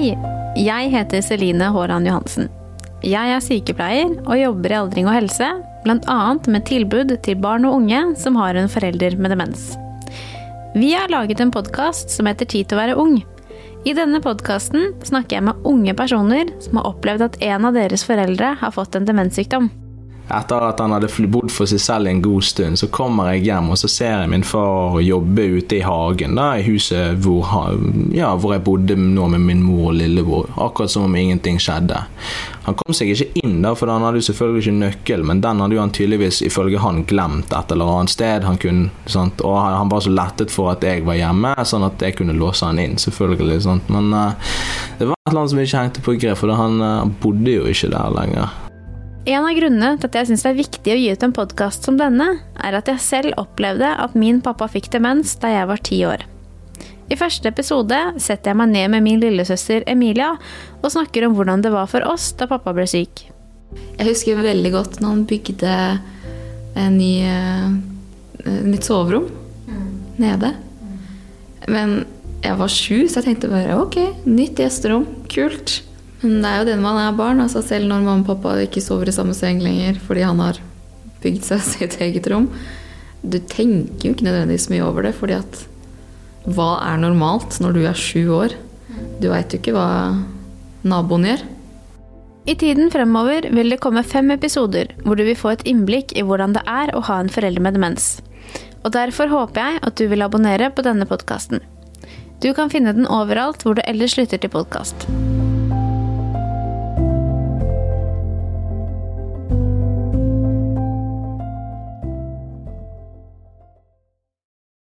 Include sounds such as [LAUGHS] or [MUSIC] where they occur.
Hei, jeg heter Celine Håran Johansen. Jeg er sykepleier og jobber i aldring og helse, bl.a. med tilbud til barn og unge som har en forelder med demens. Vi har laget en podkast som heter Tid til å være ung. I denne podkasten snakker jeg med unge personer som har opplevd at en av deres foreldre har fått en demenssykdom. Etter at han hadde bodd for seg selv en god stund, så kommer jeg hjem og så ser jeg min far jobbe ute i hagen, da, i huset hvor, ja, hvor jeg bodde nå med min mor og lillebror. Akkurat som om ingenting skjedde. Han kom seg ikke inn, da, for han hadde jo selvfølgelig ikke nøkkel, men den hadde jo han tydeligvis ifølge han glemt et eller annet sted. Han kunne, sant? Og han var så lettet for at jeg var hjemme, sånn at jeg kunne låse han inn. selvfølgelig. Sant? Men uh, det var et eller annet som ikke hengte på grep, for han uh, bodde jo ikke der lenger. En av grunnene til at jeg syns det er viktig å gi ut en podkast som denne, er at jeg selv opplevde at min pappa fikk demens da jeg var ti år. I første episode setter jeg meg ned med min lillesøster Emilia og snakker om hvordan det var for oss da pappa ble syk. Jeg husker veldig godt når han bygde en ny, uh, nytt soverom mm. nede. Men jeg var sju, så jeg tenkte bare ok, nytt gjesterom, kult. Men det er jo det når man er barn. altså Selv når mamma og pappa ikke sover i samme seng lenger fordi han har bygd seg [LAUGHS] sitt eget rom. Du tenker jo ikke nødvendigvis mye over det, fordi at hva er normalt når du er sju år? Du veit jo ikke hva naboen gjør. I tiden fremover vil det komme fem episoder hvor du vil få et innblikk i hvordan det er å ha en forelder med demens. Og derfor håper jeg at du vil abonnere på denne podkasten. Du kan finne den overalt hvor du ellers lytter til podkast.